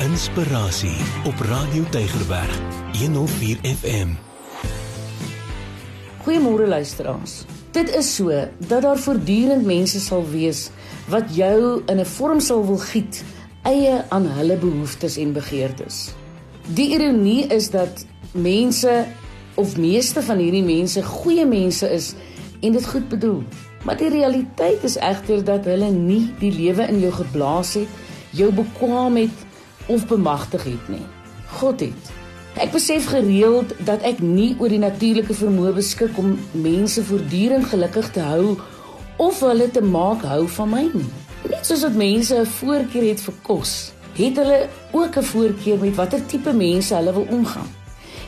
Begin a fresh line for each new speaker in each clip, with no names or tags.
Inspirasie op Radio Tygerberg 104 FM.
Goeiemôre luisteraars. Dit is so dat daar voortdurend mense sal wees wat jou in 'n vorm sal wil giet eie aan hulle behoeftes en begeertes. Die ironie is dat mense of meeste van hierdie mense goeie mense is en dit goed bedoel. Maar die realiteit is egter dat hulle nie die lewe in jou geblaas het, jou bekwam het of bemagtig het nie. God het. Ek besef gereeld dat ek nie oor die natuurlike vermoë beskik om mense voortdurend gelukkig te hou of hulle te maak hou van my nie. Net soos wat mense 'n voorkeur het vir kos, het hulle ook 'n voorkeur met watter tipe mense hulle wil omgaan.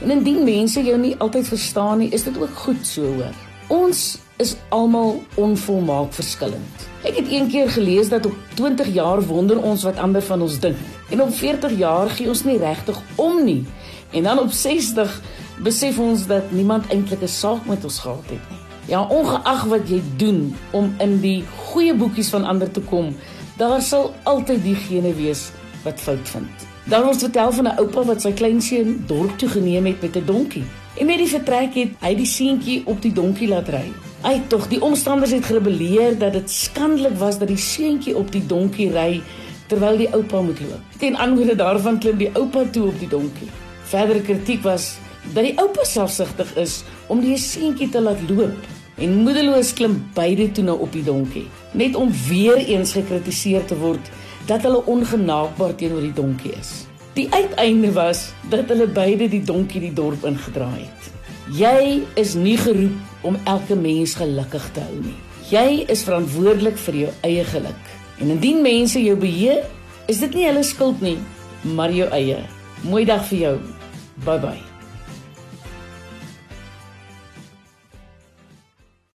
En indien mense jou nie altyd verstaan nie, is dit ook goed so hoor. Ons is almal onvolmaak verskillend. Ek het eendag gelees dat op 20 jaar wonder ons wat ander van ons dink. En op 40 jaar gee ons nie regtig om nie. En dan op 60 besef ons dat niemand eintlik 'n saak met ons gehad het nie. Ja, ongeag wat jy doen om in die goeie boekies van ander te kom, daar sal altyd diegene wees wat fout vind. Daar word vertel van 'n oupa wat sy kleinseun dorp toe geneem het met 'n donkie. En met die vertrek het hy die seentjie op die donkie laat ry. Hy tog die omstanders het gerebelleer dat dit skandelik was dat die seentjie op die donkie ry terwyl die oupa moet loop. Ten aanhoorde daarvan klim die oupa toe op die donkie. Verdere kritiek was dat die oupa selfsugtig is om die seentjie te laat loop en moedeloos klim beide toe nou op die donkie, net om weer eens gekritiseer te word dat hulle ongenaakbaar teenoor die donkie is. Die uiteinde was dat hulle beide die donkie die dorp ingedraai het. Jy is nie geroep om elke mens gelukkig te hou nie. Jy is verantwoordelik vir jou eie geluk. En indien mense jou beheer, is dit nie hulle skuld nie, maar jou eie. Mooi dag vir jou. Bye bye.